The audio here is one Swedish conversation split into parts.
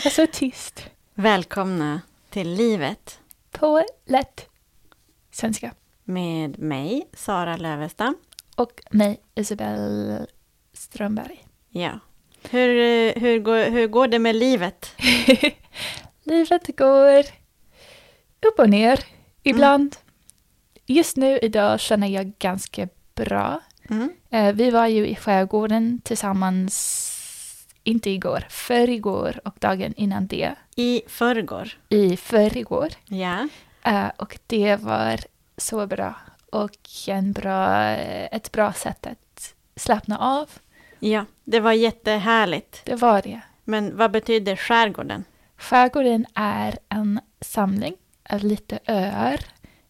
Det var så tyst. Välkomna till livet På lätt svenska. med mig, Sara Lövestam. Och mig, Isabelle Strömberg. Ja. Hur, hur, går, hur går det med livet? Livet går upp och ner ibland. Just nu idag känner jag ganska bra. Mm. Eh, vi var ju i skärgården tillsammans, inte igår, förrgår och dagen innan det, I förrgår. i förrgår. Ja. Eh, och det var så bra. Och en bra, ett bra sätt att slappna av. ja, det var jättehärligt. Det var det. Men vad betyder skärgården? Skärgården är en samling av lite öar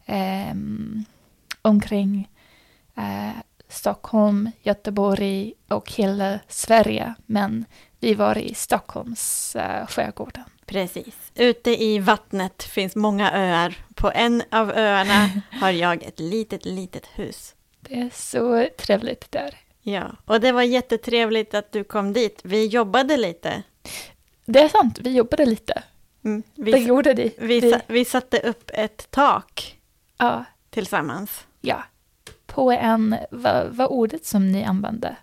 ehm, omkring eh, Stockholm, Göteborg och hela Sverige. Men vi var i Stockholms eh, skärgården. Precis. Ute i vattnet finns många öar. På en av öarna har jag ett litet, litet hus. Det är så trevligt där. Ja, och det var jättetrevligt att du kom dit. Vi jobbade lite. Det är sant, vi jobbade lite. Mm. Det Vi, gjorde vi. vi, vi satte upp ett tak ja, tillsammans ja. På en, vad vad ordet som ni använde?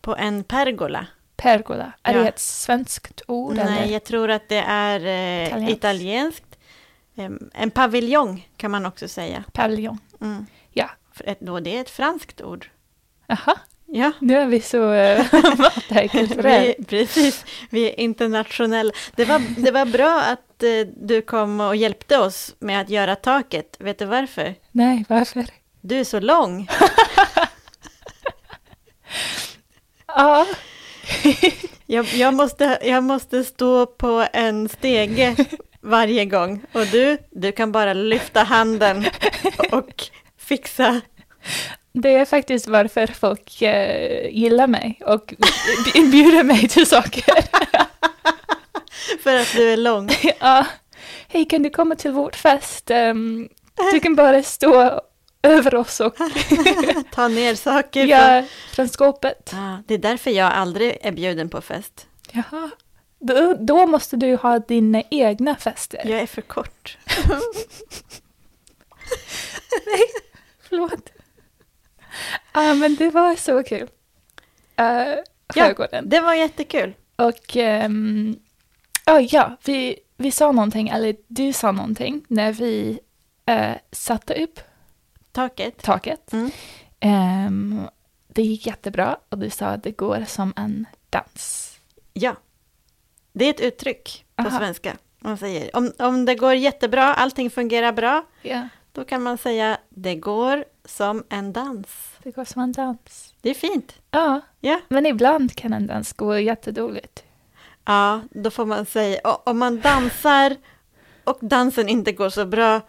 på en pergola. Pergola. Är Ja. det ett svenskt ord? Nej, eller? jag tror att det är eh, Italienskt. italienskt. En paviljong kan man också säga. Paviljong. Mm. Ja. För då det är ett franskt ord. Jaha, Ja, nu är vi så multikulturella. vi, precis. Vi är internationella. Det var, det var bra att eh, du kom och hjälpte oss med att göra taket. Vet du varför? Nej, varför? Du är så lång. Ja, Jag, jag, måste, jag måste stå på en stege varje gång. Och du, du kan bara lyfta handen och fixa. det är faktiskt varför folk eh, gillar mig och inbjuder mig till saker. För att du är lång. ja. Hej, kan du komma till vårt fest? Ehm, du kan bara stå över oss och Ta ner saker. från- ja, från skåpet. Ah, det är därför jag aldrig är bjuden på fest. Jaha. Då, då måste du ha dina egna fester. Jag är för kort. Förlåt. Ja, men det var så kul. Uh, skärgården. Det var jättekul. Och ehm, ja, ja, vi, vi sa någonting, eller du sa någonting, när vi uh, satte upp Taket. taket. Mm. Ehm, det gick jättebra och du sa att det går som en dans. Ja. Det är ett uttryck på Aha. svenska. Man säger om, om det går jättebra, allting fungerar bra, Ja, då kan man säga det går som en dans. det går som en dans. Det är fint. Ja, Ja. men ibland kan en dans gå jättedåligt. Ja, då får man säga, om man dansar och dansen inte går så bra,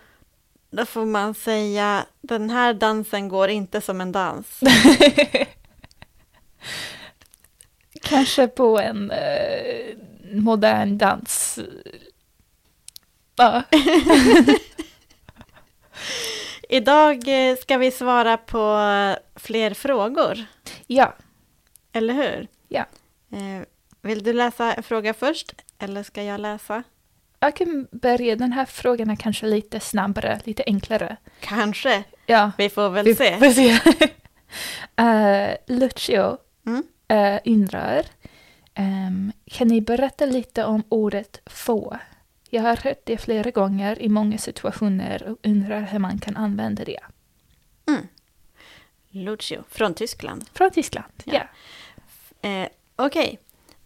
då får man säga den här dansen går inte som en dans. Kanske på en eh, modern dans. Ja, Idag eh, ska vi svara på fler frågor, ja. eller hur? Ja. Eh, Vill du läsa en fråga först, eller ska jag läsa? Jag kan börja, den här frågan är kanske lite snabbare, lite enklare. Kanske, Ja, vi får väl vi se. får se. uh, Lucio Mm. uh, undrar, ehm, kan ni berätta lite om ordet få? Jag har hört det flera gånger i många situationer och undrar hur man kan använda det. Lucio, från Tyskland. Från Tyskland, Ja. ja. Eh, Okej,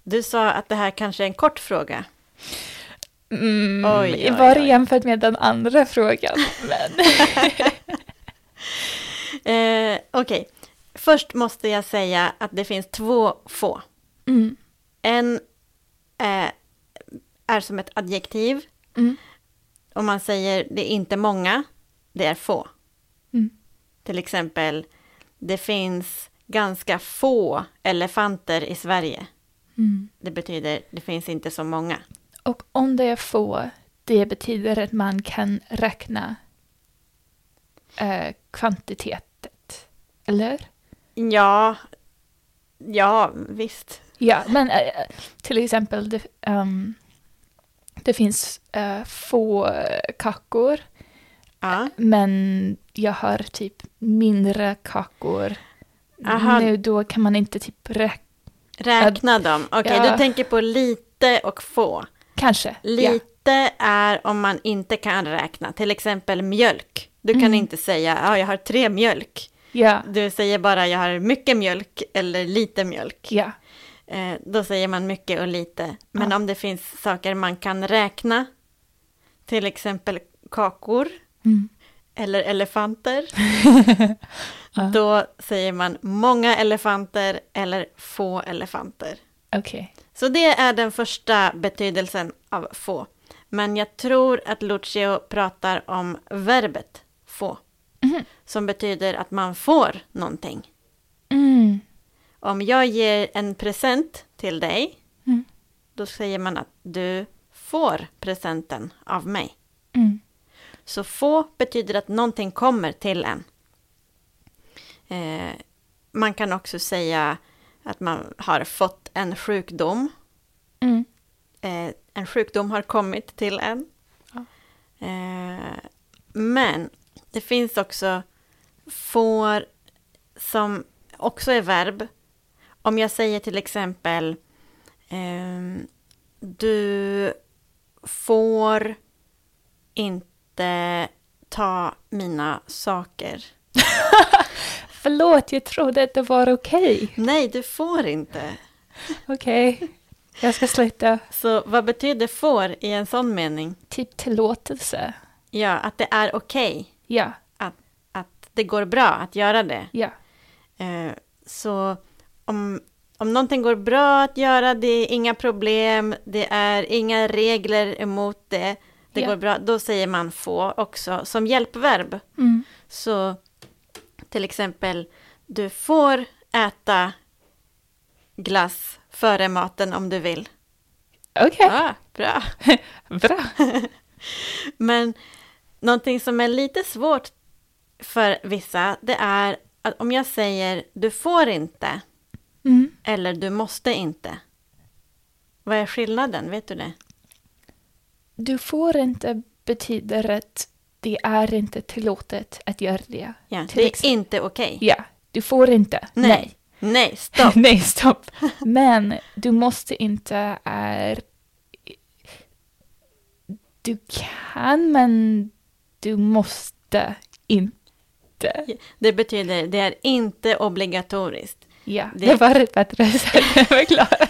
du sa att det här kanske är en kort fråga. Mm, Oj, oj, oj. jämfört med den andra frågan. Men. Eh, Okej, först måste jag säga att det finns två få. mm, En eh, är som ett adjektiv. mm, Om man säger det är inte många, det är få. mm. Till exempel, det finns ganska få elefanter i Sverige. Mm. Det betyder det finns inte så många. Och om det är få, det betyder att man kan räkna eh, kvantitetet. Eller? Ja, ja visst. Ja, men eh, till exempel, det, ehm, Det finns uh, få kakor, Ja. men jag har typ mindre kakor. Aha. Nu då kan man inte typ räkna. Räkna dem. Okej, Ja. du tänker på lite och få. Kanske. Ja. Lite är om man inte kan räkna. Till exempel mjölk. Du kan Mm. inte säga, ja, jag har tre mjölk. Ja. Du säger bara, jag har mycket mjölk eller lite mjölk. Ja. Eh, då säger man mycket och lite. Men Ja. om det finns saker man kan räkna, till exempel kakor Mm. eller elefanter, Ja. då säger man många elefanter eller få elefanter. Okej. Så det är den första betydelsen av få. Men jag tror att Lucio pratar om verbet få, Mhm. som betyder att man får någonting. Mm. Om jag ger en present till dig, Mm. då säger man att du får presenten av mig. Mm. Så få betyder att någonting kommer till en. Eh, man kan också säga att man har fått en sjukdom. Mm. Eh, en sjukdom har kommit till en. Ja. Eh, men det finns också får som också är verb. Om jag säger till exempel ehm, du får inte ta mina saker. Förlåt, jag trodde att det var okej. Nej, du får inte. Okej. Jag ska sluta. Så vad betyder får i en sån mening? Typ tillåtelse. Ja, att det är okej. Ja. Att det går bra att göra det. Ja. Eh, så om, om någonting går bra att göra, det är inga problem, det är inga regler emot det, det Ja. går bra, då säger man få också som hjälpverb. Mm. Så till exempel, du får äta glass före maten om du vill. Okej. Ja, bra. Bra. Men någonting som är lite svårt för vissa, det är att om jag säger du får inte, Mm. eller du måste inte. Vad är skillnaden? Vet du det? Du får inte betyder att det är inte tillåtet att göra det. Ja, det är inte okej. Ja, du får inte. Nej. Nej. Nej, stopp. Nej, stopp. Men du måste inte är... Du kan, men du måste inte. Det betyder det är inte obligatoriskt. Ja, Det- det, var ett bättre sätt att förklara.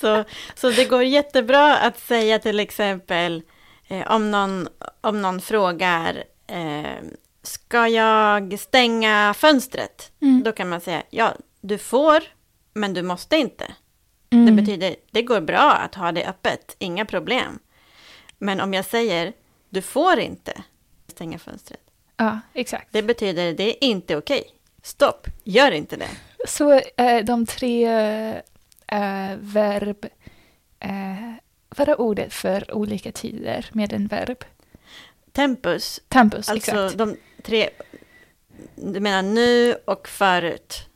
Så, så det går jättebra att säga till exempel eh, om, någon, om någon frågar eh, Ska jag stänga fönstret? Mm. Då kan man säga ja, du får, men du måste inte. Mm. Det betyder, det går bra att ha det öppet, inga problem. Men om jag säger, du får inte stänga fönstret. Ja, exakt. Det betyder, det är inte okej. Stopp, gör inte det. Så eh, de tre eh, verb, eh, vad är ordet för olika tider med en verb? Tempus, Tempus, alltså exakt. de tre, du menar nu och förut.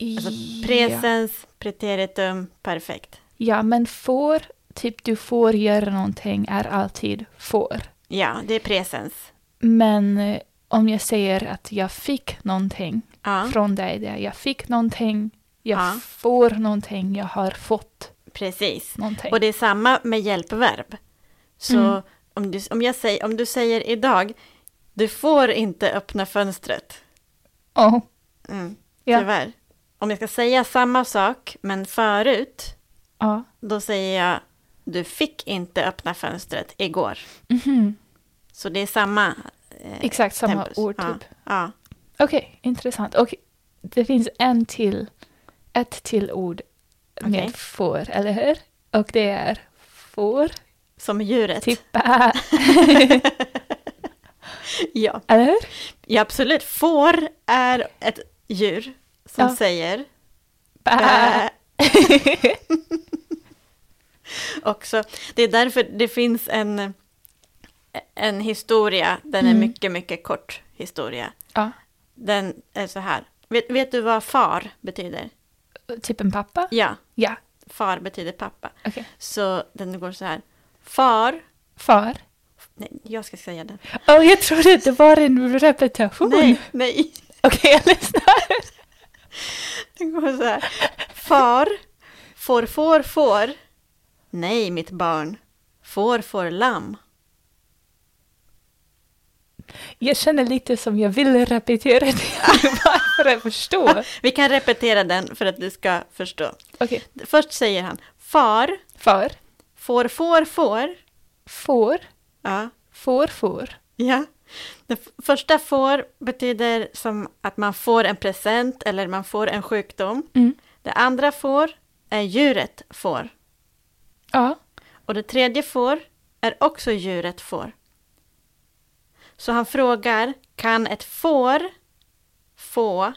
Alltså ja. presens, preteritum, perfekt. ja, men får, typ du får göra någonting är alltid får. Ja, det är presens. Men eh, om jag säger att jag fick någonting Ja, från dig, där jag fick någonting, jag Ja. får någonting, jag har fått precis. någonting. Och det är samma med hjälpverb. Så Mm. om, du, om, jag säger, om du säger idag, du får inte öppna fönstret. oh, Mm, Ja. Tyvärr. Om jag ska säga samma sak, men förut, ja. då säger jag, du fick inte öppna fönstret igår. Mhm. Så det är samma eh, Exakt samma tempus. ord Ja, typ. ja. Okej, intressant. Och det finns en till, ett till ord Okej. med får, eller hur? Och det är får, Som djuret. bä, Ja. eller hur? ja, absolut. Får är ett djur som Ja. säger bä. också. Det är därför det finns en, en historia, den är Mm. mycket, mycket kort historia. Ja, Den är så här. Vet, vet du vad far betyder? typ en pappa? Ja, Ja. far betyder pappa. Okej. Så den går så här. Far. Far. Nej, jag ska säga den. Åh, jag trodde det var en repetition. Nej, nej. Okej, jag lyssnar. Den går så här. Far. Får, får, får. Nej, mitt barn. Får, får, lamm. Jag känner lite som jag vill repetera det för att förstå. Vi kan repetera den för att du ska förstå. Okej. Först säger han far, Far. får, får, får. Får. Ja, Får, får. ja. Det första får betyder som att man får en present eller man får en sjukdom. Mm. Det andra får är djuret får. Ja. Och det tredje får är också djuret får. Så han frågar, kan ett får få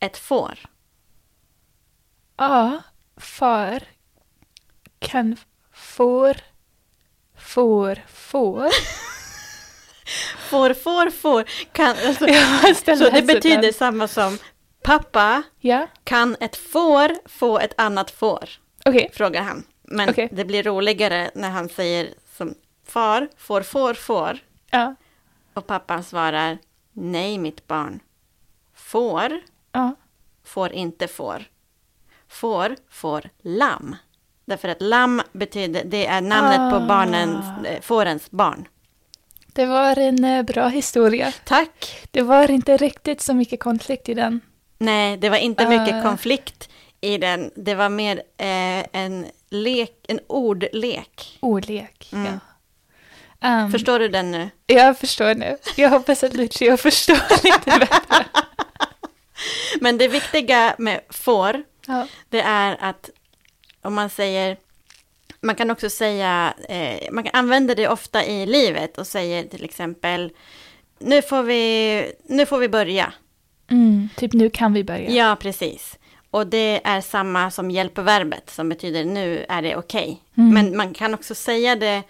ett får? Ja. Far. Kan får. Får, får. Får, får, får. Kan, alltså, så det betyder samma som pappa, Ja. kan ett får få ett annat får? Okej. Frågar han. Men Okej. det blir roligare när han säger som far, får, får, får. Ja. Och pappan svarar nej mitt barn. Får, Ja. får inte får. Får, får lamm. Därför att lamm betyder, det är namnet Ah. på barnens, eh, fårens barn. Det var en eh, bra historia. Tack! Det var inte riktigt så mycket konflikt i den. Nej, det var inte mycket Ah. konflikt i den. Det var mer eh, en lek, en ordlek. Ordlek. Mm. Ja. Ehm, Förstår du den nu? Jag förstår nu. Jag hoppas att Lucia förstår lite bättre. Men det viktiga med får, Ja. det är att om man säger, man kan också säga, eh, man kan använda det ofta i livet och säger till exempel, nu får vi, nu får vi börja. Mm, typ nu kan vi börja. Ja, precis. Och det är samma som hjälpverbet som betyder nu är det okej. Mm. Men man kan också säga det,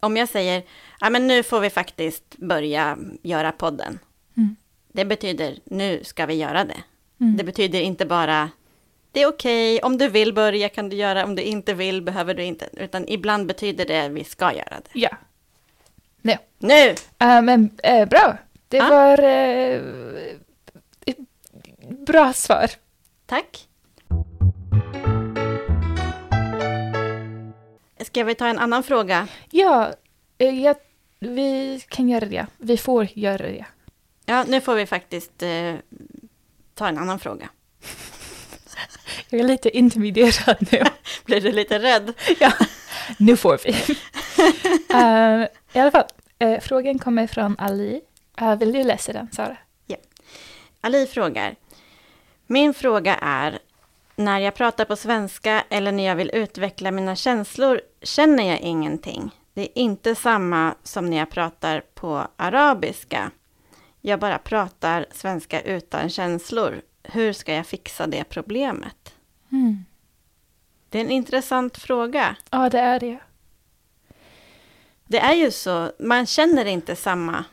om jag säger, ja men nu får vi faktiskt börja göra podden. Mm. Det betyder nu ska vi göra det. Mm. Det betyder inte bara det är okej, om du vill börja kan du göra, om du inte vill behöver du inte. Utan ibland betyder det vi ska göra det. Ja. Nej. Nu! Eh, men eh, bra. Det Ja. var ett bra svar. Tack! Ska vi ta en annan fråga? Ja, jag, vi kan göra det. Vi får göra det. Ja, nu får vi faktiskt eh, ta en annan fråga. Jag är lite intimiderad nu. Blir du lite rädd? ja, nu får vi. Eh, I alla fall, eh, frågan kommer från Ali. Eh, vill du läsa den, Sara? Ali frågar. Min fråga är, när jag pratar på svenska eller när jag vill utveckla mina känslor känner jag ingenting. Det är inte samma som när jag pratar på arabiska. Jag bara pratar svenska utan känslor. Hur ska jag fixa det problemet? Mm. Det är en intressant fråga. Ja, det är det. Det är ju så, man känner inte samma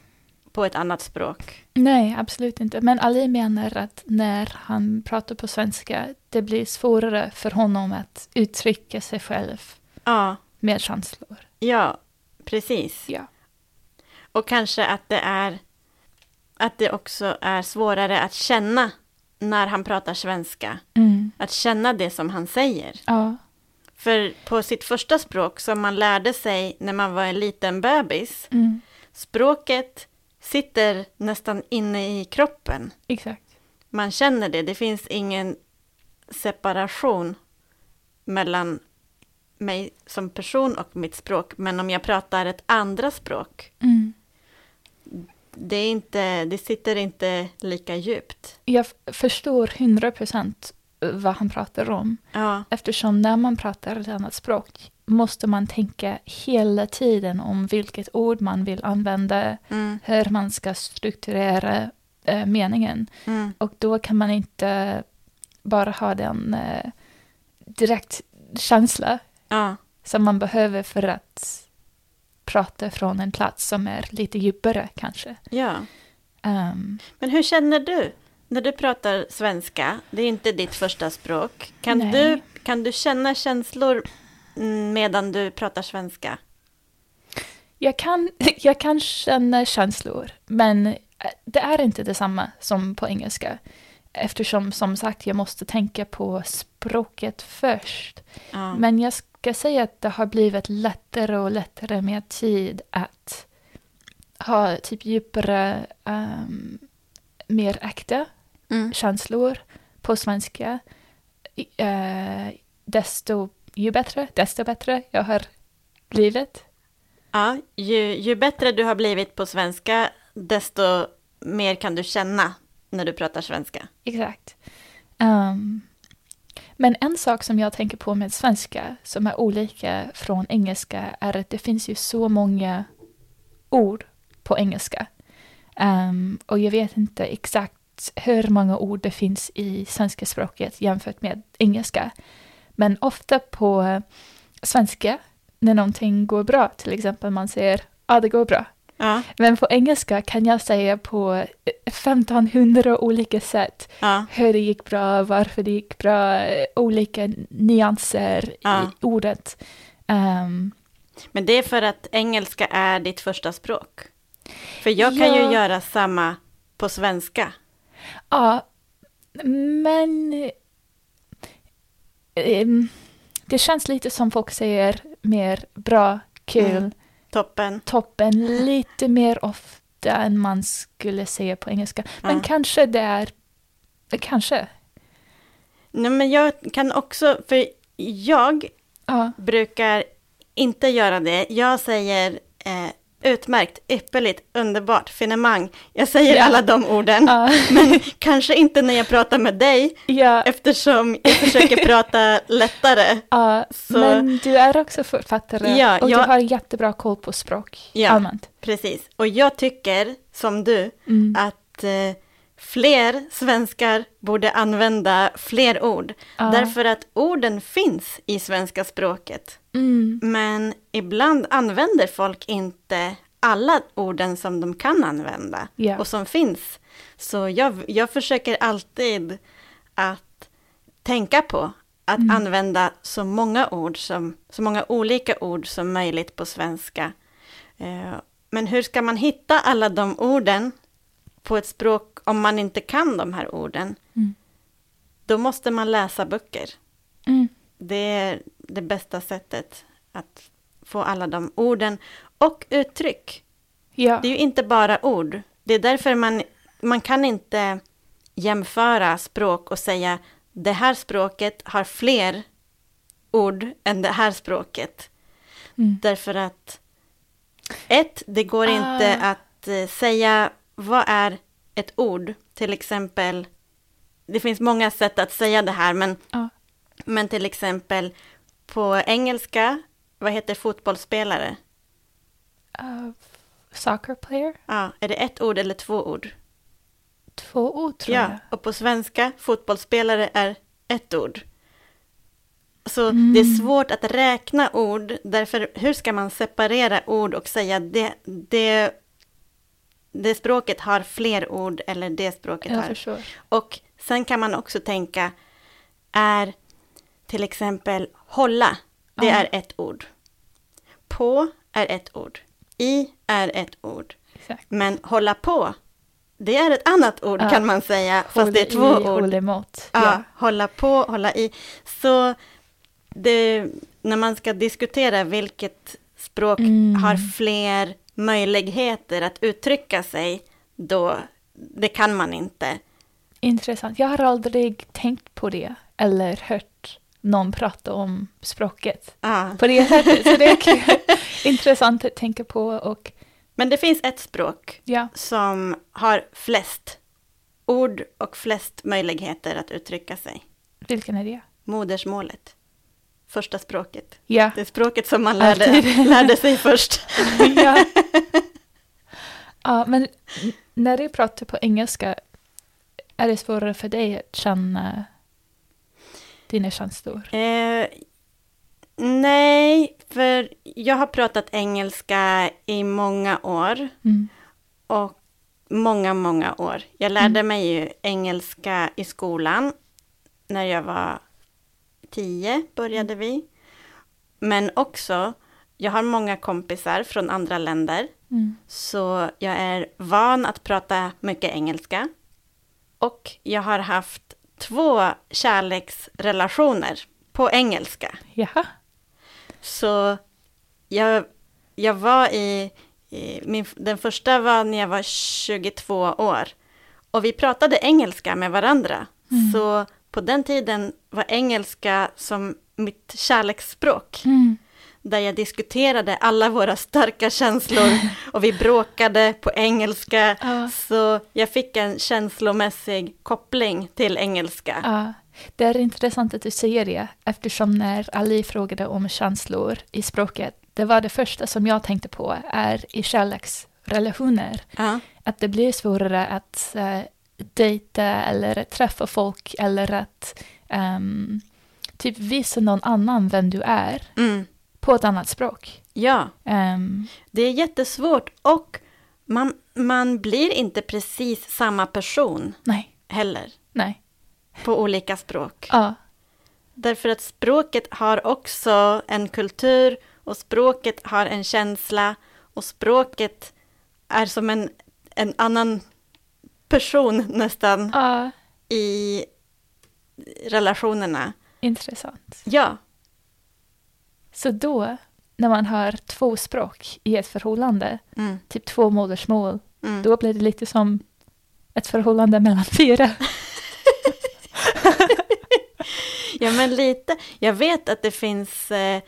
på ett annat språk. Nej, absolut inte. Men Ali menar att när han pratar på svenska, det blir svårare för honom att uttrycka sig själv Ja, med känslor. ja, precis. Ja. Och kanske att det är att det också är svårare att känna när han pratar svenska. Mm. Att känna det som han säger. Ja. För på sitt första språk som man lärde sig när man var en liten bebis, Mm. språket sitter nästan inne i kroppen. Exakt. Man känner det, det finns ingen separation mellan mig som person och mitt språk. Men om jag pratar ett andra språk, Mm. Det, är inte, det sitter inte lika djupt. Jag förstår 100 procent vad han pratar om. Ja, Eftersom när man pratar ett annat språk måste man tänka hela tiden om vilket ord man vill använda, mm, hur man ska strukturera eh, meningen. mm, Och då kan man inte bara ha den eh, direkt känsla ja, som man behöver för att prata från en plats som är lite djupare kanske. ja. Ehm, Men hur känner du när du pratar svenska, det är inte ditt första språk. Kan, Nej. du, kan du känna känslor mm, medan du pratar svenska? Jag kan, jag kan känna känslor, men eh, det är inte detsamma som på engelska. Eftersom, som sagt, jag måste tänka på språket först. Ja. Men jag ska säga att det har blivit lättare och lättare med tid att ha typ djupare, ehm, mer äkta Mm. känslor på svenska. Eh, desto, ju bättre, desto bättre jag har blivit. Ja, ju, ju bättre du har blivit på svenska, desto mer kan du känna när du pratar svenska. Exakt. Ehm, men en sak som jag tänker på med svenska som är olika från engelska är att det finns ju så många ord på engelska. Um, och jag vet inte exakt hur många ord det finns i svenska språket jämfört med engelska. Men ofta på svenska, när någonting går bra, till exempel man säger ja, det går bra. Ja, Men på engelska kan jag säga på eh, 1500 olika sätt ja, hur det gick bra, varför det gick bra, eh, olika nyanser Ja. i ordet. Ehm, men det är för att engelska är ditt första språk. För jag kan ju göra samma på svenska. ja, men ehm, det känns lite som folk säger mer bra, kul, Mm. Toppen. toppen, lite mer ofta än man skulle säga på engelska. Men Ja. kanske det är, kanske. Nej, men jag kan också, för jag Ja, brukar inte göra det. Jag säger eh, utmärkt, ypperligt, underbart, finemang. Jag säger Ja. alla de orden, ja, men kanske inte när jag pratar med dig, ja, eftersom jag försöker prata lättare. ja. Så- men du är också författare Ja, och jag- du har jättebra koll på språk Ja. allmänt. Precis, och jag tycker, som du, Mm. att eh, fler svenskar borde använda fler ord. Ja. Därför att orden finns i svenska språket. Mm. Men ibland använder folk inte alla orden som de kan använda Ja. och som finns. Så jag, jag försöker alltid att tänka på att Mm. använda så många ord som, så många olika ord som möjligt på svenska. Eh, Men hur ska man hitta alla de orden på ett språk om man inte kan de här orden? Mm. Då måste man läsa böcker. Mm. Det är det bästa sättet att få alla de orden. Och uttryck. Ja. Det är ju inte bara ord. Det är därför man, man kan inte jämföra språk och säga det här språket har fler ord än det här språket. Mm. Därför att ett, det går inte Ah. att eh, säga vad är ett ord. Till exempel, det finns många sätt att säga det här, men Ja. men till exempel på engelska, vad heter fotbollsspelare? Uh, soccer player? Ja, är det ett ord eller två ord? Två ord tror Ja, jag. och på svenska, fotbollsspelare är ett ord. Så Mm. det är svårt att räkna ord, därför hur ska man separera ord och säga det, det, det språket har fler ord eller det språket Jag har förstår. Och sen kan man också tänka, är till exempel hålla, det Ja. är ett ord. På är ett ord. I är ett ord. Exakt. Men hålla på, det är ett annat ord Ja. kan man säga, fast det är två Håll i, ord. Håll emot. Ja, Ja. hålla på, hålla i. Så det, när man ska diskutera vilket språk Mm. har fler möjligheter att uttrycka sig, då det kan man inte. Intressant. Jag har aldrig tänkt på det eller hört någon prata om språket Ja. på det sättet. Så det är kul. intressant att tänka på och Men det finns ett språk ja, som har flest ord och flest möjligheter att uttrycka sig. vilken är det? Modersmålet. Första språket. Ja. Det språket som man lärde, lärde sig först. ja. ja, men när du pratar på engelska, är det svårare för dig att känna dina känslor? Eh, nej, för jag har pratat engelska i många år Mm. och många, många år. Jag lärde mig ju engelska i skolan. När jag var tio började vi. Men också, jag har många kompisar från andra länder. Mm. Så jag är van att prata mycket engelska. Och jag har haft två kärleksrelationer på engelska. Jaha. Så jag, jag var i, i min, den första var när jag var 22 år. Och vi pratade engelska med varandra. Mm. Så på den tiden var engelska som mitt kärleksspråk. Mm. Där jag diskuterade alla våra starka känslor och vi bråkade på engelska. Ja. Så jag fick en känslomässig koppling till engelska. Ja, det är intressant att du säger det, eftersom när Ali frågade om känslor i språket, det var det första som jag tänkte på är i kärleksrelationer. Ja. Att det blir svårare att uh, dejta eller träffa folk eller att ehm, typ visa någon annan vem du är Mm. På ett annat språk. ja. Ehm, Det är jättesvårt och man, man blir inte precis samma person nej, heller nej. på olika språk. Ja, Därför att språket har också en kultur och språket har en känsla och språket är som en, en annan person nästan ja, i relationerna. intressant. Ja, Så då, när man har två språk i ett förhållande, mm, typ två modersmål, mm. Då blir det lite som ett förhållande mellan fyra. Ja, men lite. Jag vet att det finns eh,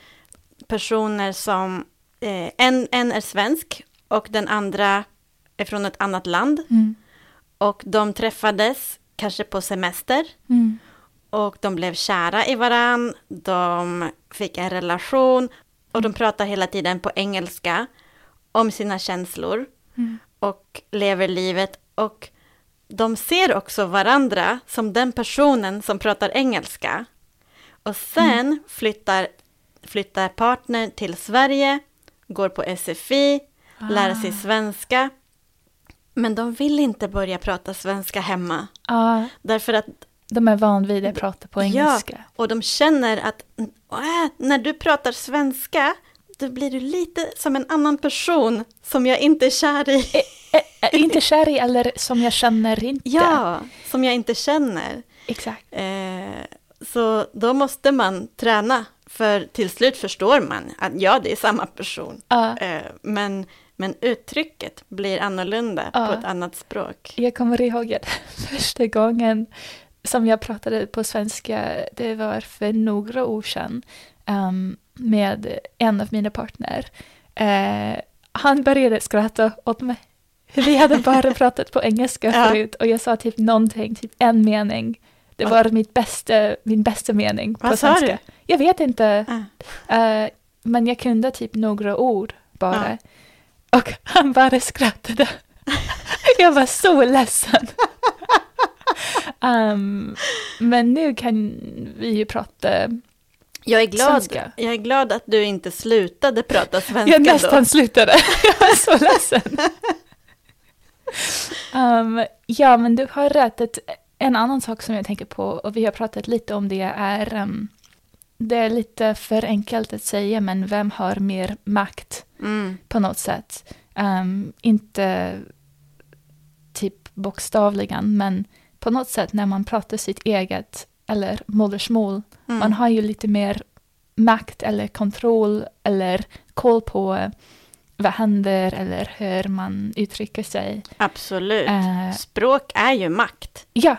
personer som... Eh, en, en är svensk och den andra är från ett annat land. Mm. Och de träffades kanske på semester. Mm. Och de blev kära i varann. De fick en relation. Och de pratar hela tiden på engelska om sina känslor. Mm. och lever livet. Och de ser också varandra som den personen som pratar engelska. Och sen flyttar, flyttar partner till Sverige, går på SFI, lär sig svenska. Men de vill inte börja prata svenska hemma. Ja, Därför att, de är van vid att prata på engelska. och de känner att äh, när du pratar svenska, då blir du lite som en annan person som jag inte är kär i. Ä- ä- inte kär i eller som jag känner inte. Ja, som jag inte känner. Exakt. Eh, så då måste man träna, för till slut förstår man att ja, det är samma person. Ja, Eh, men, men uttrycket blir annorlunda Ja. på ett annat språk. jag kommer ihåg att första gången som jag pratade på svenska, det var för några år sedan ehm, med en av mina partner. Eh, han började skratta åt mig. Vi hade bara pratat på engelska Ja. förut och jag sa typ någonting, typ en mening. Det Ja. var mitt bästa, min bästa mening på Vad svenska. du? Jag vet inte, Ah. eh, men jag kunde typ några ord bara. Och han bara skrattade. jag var så ledsen. um, men nu kan vi ju prata, Jag, är glad, Svenska. jag är glad att du inte slutade prata svenska jag nästan då. slutade. jag var så ledsen. um, ja, men du har rätt. Att en annan sak som jag tänker på, och vi har pratat lite om det, är um, det är lite för enkelt att säga, men vem har mer makt Mm, på något sätt? Um, inte typ bokstavligen, men på något sätt när man pratar sitt eget eller modersmål, mm. man har ju lite mer makt eller kontroll eller koll på vad händer eller hur man uttrycker sig. Absolut. Eh, Språk är ju makt. ja,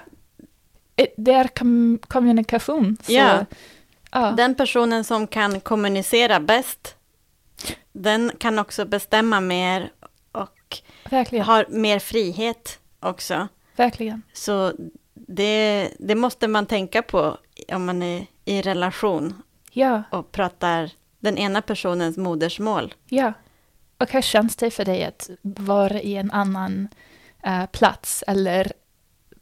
Eh, det är kom- kommunikation. Så, Ja. ja. Den personen som kan kommunicera bäst, den kan också bestämma mer och verkligen. har mer frihet också. Verkligen. Så det, det måste man tänka på om man är i relation Ja, och pratar den ena personens modersmål. ja. Och hur känns det för dig att vara i en annan eh, plats eller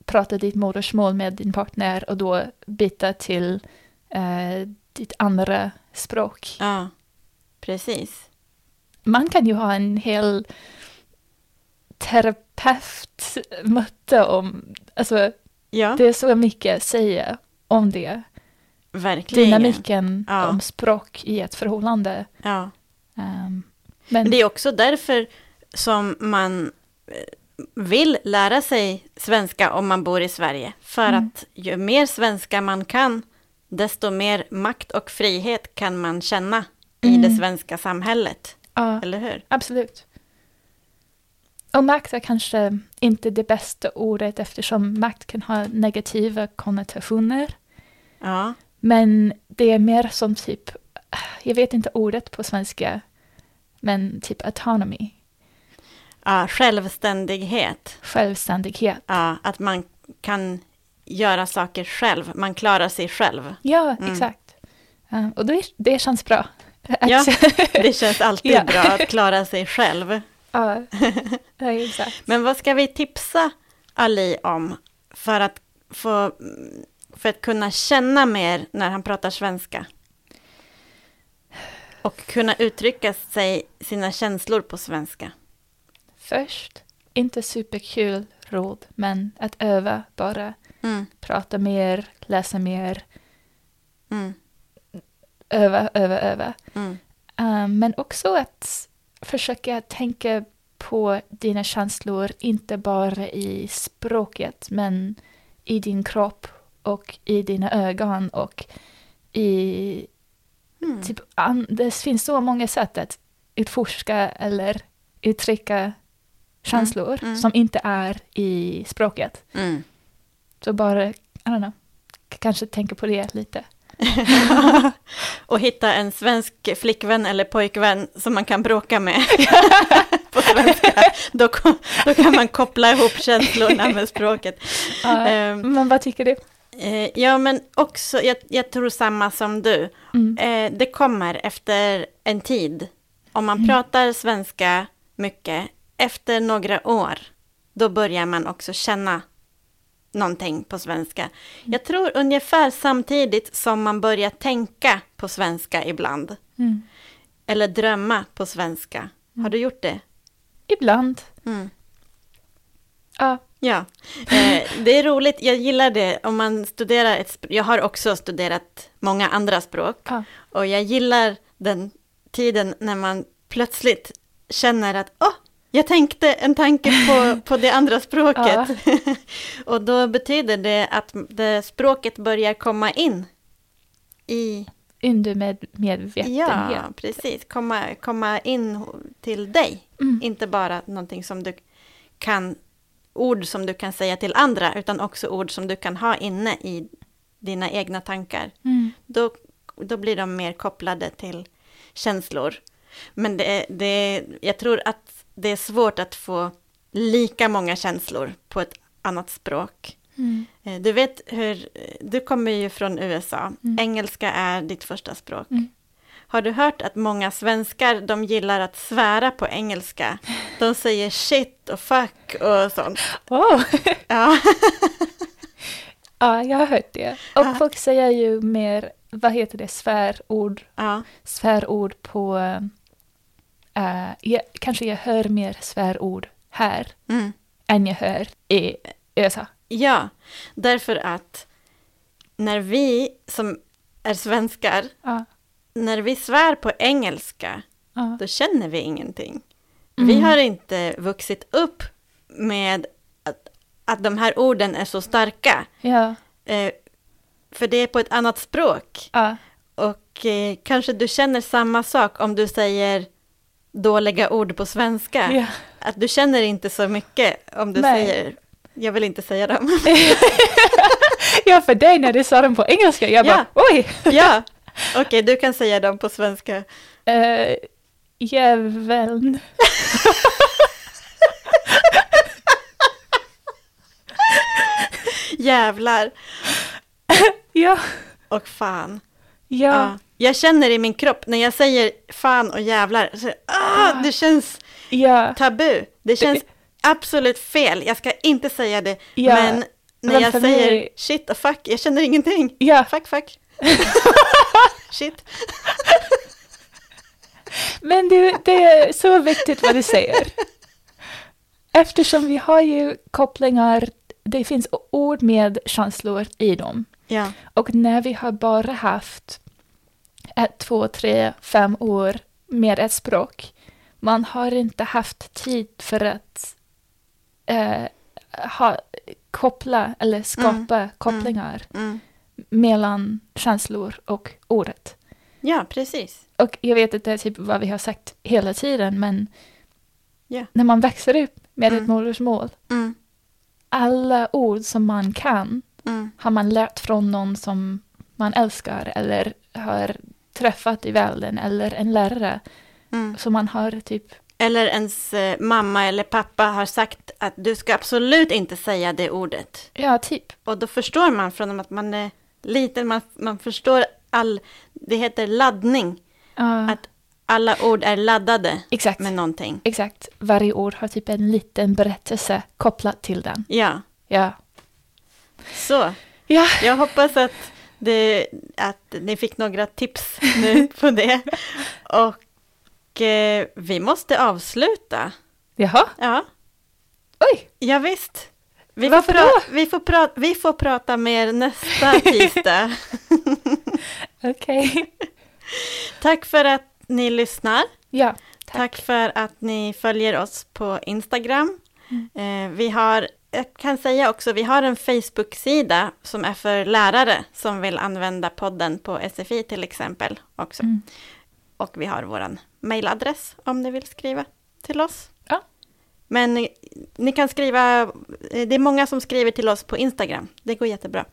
prata ditt modersmål med din partner och då byta till eh, ditt andra språk? Ja, precis. man kan ju ha en hel terapeut mötte om, alltså Ja, det är så mycket att säga om det. verkligen. Dynamiken Ja. om språk i ett förhållande. Ja. Ehm, Men men det är också därför som man eh, vill lära sig svenska om man bor i Sverige. För Mm. att ju mer svenska man kan, desto mer makt och frihet kan man känna i Mm. det svenska samhället. ja, Eller hur? absolut. Och makt är kanske inte det bästa ordet eftersom makt kan ha negativa konnotationer. Ja, Men det är mer som typ, jag vet inte ordet på svenska, men typ autonomy, ja självständighet. självständighet. Ja, att man kan göra saker själv. Man klarar sig själv. Ja, Mm. exakt. Och det, det känns bra. Ja. Det känns alltid Ja. bra att klara sig själv. ja, exakt. Men vad ska vi tipsa Ali om för att, få, för att kunna känna mer när han pratar svenska? Och kunna uttrycka sig, sina känslor på svenska. Först, inte superkul råd, men att öva bara. Mm, Prata mer, läsa mer, mm, öva, öva, öva. mm, Um, men också att försöka tänka på dina känslor, inte bara i språket, men i din kropp och i dina ögon och i... mm. Typ, det finns så många sätt att utforska eller uttrycka känslor mm. som inte är i språket. Mm. Så bara, I don't know, kanske tänka på det lite. Och hitta en svensk flickvän eller pojkvän som man kan bråka med på svenska. Då, då kan man koppla ihop känslorna med språket. Ja, Ehm, men vad tycker du? Eh, ja, men också, jag, jag tror samma som du. Mm. Eh, det kommer efter en tid. Om man Mm. pratar svenska mycket, efter några år, då börjar man också känna någonting på svenska. Jag tror ungefär samtidigt som man börjar tänka på svenska ibland. Mm. Eller drömma på svenska. Har du gjort det? Ibland. Mm. Ja. Ja, eh, det är roligt. Jag gillar det om man studerar ett språk. Jag har också studerat många andra språk. ja. Och jag gillar den tiden när man plötsligt känner att åh, jag tänkte en tanke på, på det andra språket. och då betyder det att det språket börjar komma in i, Under med medvetenhet. ja, precis, komma, komma in till dig. Mm. Inte bara någonting som du kan, ord som du kan säga till andra, utan också ord som du kan ha inne i dina egna tankar. Mm. Då, då blir de mer kopplade till känslor. Men det, det, jag tror att det är svårt att få lika många känslor på ett annat språk. Mm. Eh, Du vet hur, du kommer ju från USA, Mm. engelska är ditt första språk. Mm. Har du hört att många svenskar, de gillar att svära på engelska? De säger shit och fuck och sånt. Oh. Ja, ja, jag har hört det. Och Ja. folk säger ju mer, vad heter det, svärord, ja, svärord på... Uh, jag, kanske jag hör mer svärord här mm. än jag hör i USA. ja, därför att när vi som är svenskar, Ja. när vi svär på engelska, Ja. då känner vi ingenting. Mm. Vi har inte vuxit upp med att, att de här orden är så starka. Ja. Eh, för det är på ett annat språk. Och eh, kanske du känner samma sak om du säger dåliga ord på svenska. Ja. Att du känner inte så mycket om du Nej. säger, jag vill inte säga dem. ja, för dig när du sa dem på engelska, jag bara oj! ja, okej, du kan säga dem på svenska. Uh, Jäveln. Jävlar Ja. och fan. Ja. Ja. Jag känner i min kropp när jag säger fan och jävlar, så, ah, det känns Ja. tabu. Det känns absolut fel. Jag ska inte säga det. Ja, Men när men jag säger mig- shit och fuck, jag känner ingenting. Ja. Fuck, fuck. shit. Men du, det är så viktigt vad du säger. Eftersom vi har ju kopplingar, det finns ord med känslor i dem. Ja. Och när vi har bara haft ett, två, tre, fem år med ett språk, man har inte haft tid för att eh, ha, koppla eller skapa kopplingar Mm. mellan känslor och ordet. Ja, precis. Och jag vet att det är typ vad vi har sagt hela tiden, men Ja. när man växer upp med ett Mm. modersmål, Mm. alla ord som man kan Mm. har man lärt från någon som man älskar eller har träffat i världen eller en lärare. Mm. Så man har typ, Eller ens eh, mamma eller pappa har sagt att du ska absolut inte säga det ordet. ja typ, Och då förstår man från att man är liten, man, man förstår all, det heter laddning. ja, Att alla ord är laddade exakt, med någonting. exakt. Varje ord har typ en liten berättelse kopplat till den. Ja, Ja. Så. Ja, Jag hoppas att, det, att ni fick några tips nu på det. Och eh, vi måste avsluta. jaha, Ja, oj, ja visst. Vi får, Varför pra- då? vi, får pra- vi får prata mer nästa tisdag. okej. Tack för att ni lyssnar. Ja, Tack. för att ni följer oss på Instagram. Eh, vi har, jag kan säga också, vi har en Facebook-sida som är för lärare som vill använda podden på SFI till exempel också. Mm. Och vi har vår mailadress om ni vill skriva till oss. Ja. Men eh, ni kan skriva, eh, det är många som skriver till oss på Instagram. Det går jättebra.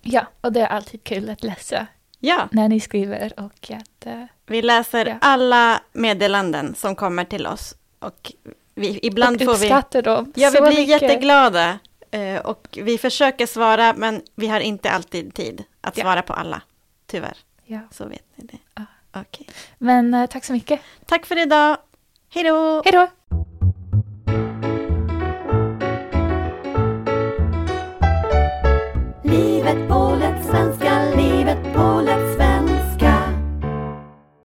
Ja, och det är alltid kul att läsa Ja, när ni skriver och att... eh, vi läser Ja. alla meddelanden som kommer till oss. Och vi, ibland och får vi... uppskattar dem Ja, vi blir mycket. jätteglada. eh, Och vi försöker svara, men vi har inte alltid tid att Ja. svara på alla. Tyvärr, Ja. så vet ni det. Ja. Okej. Men eh, tack så mycket. Tack för idag. Hej då! Hej då! Livet på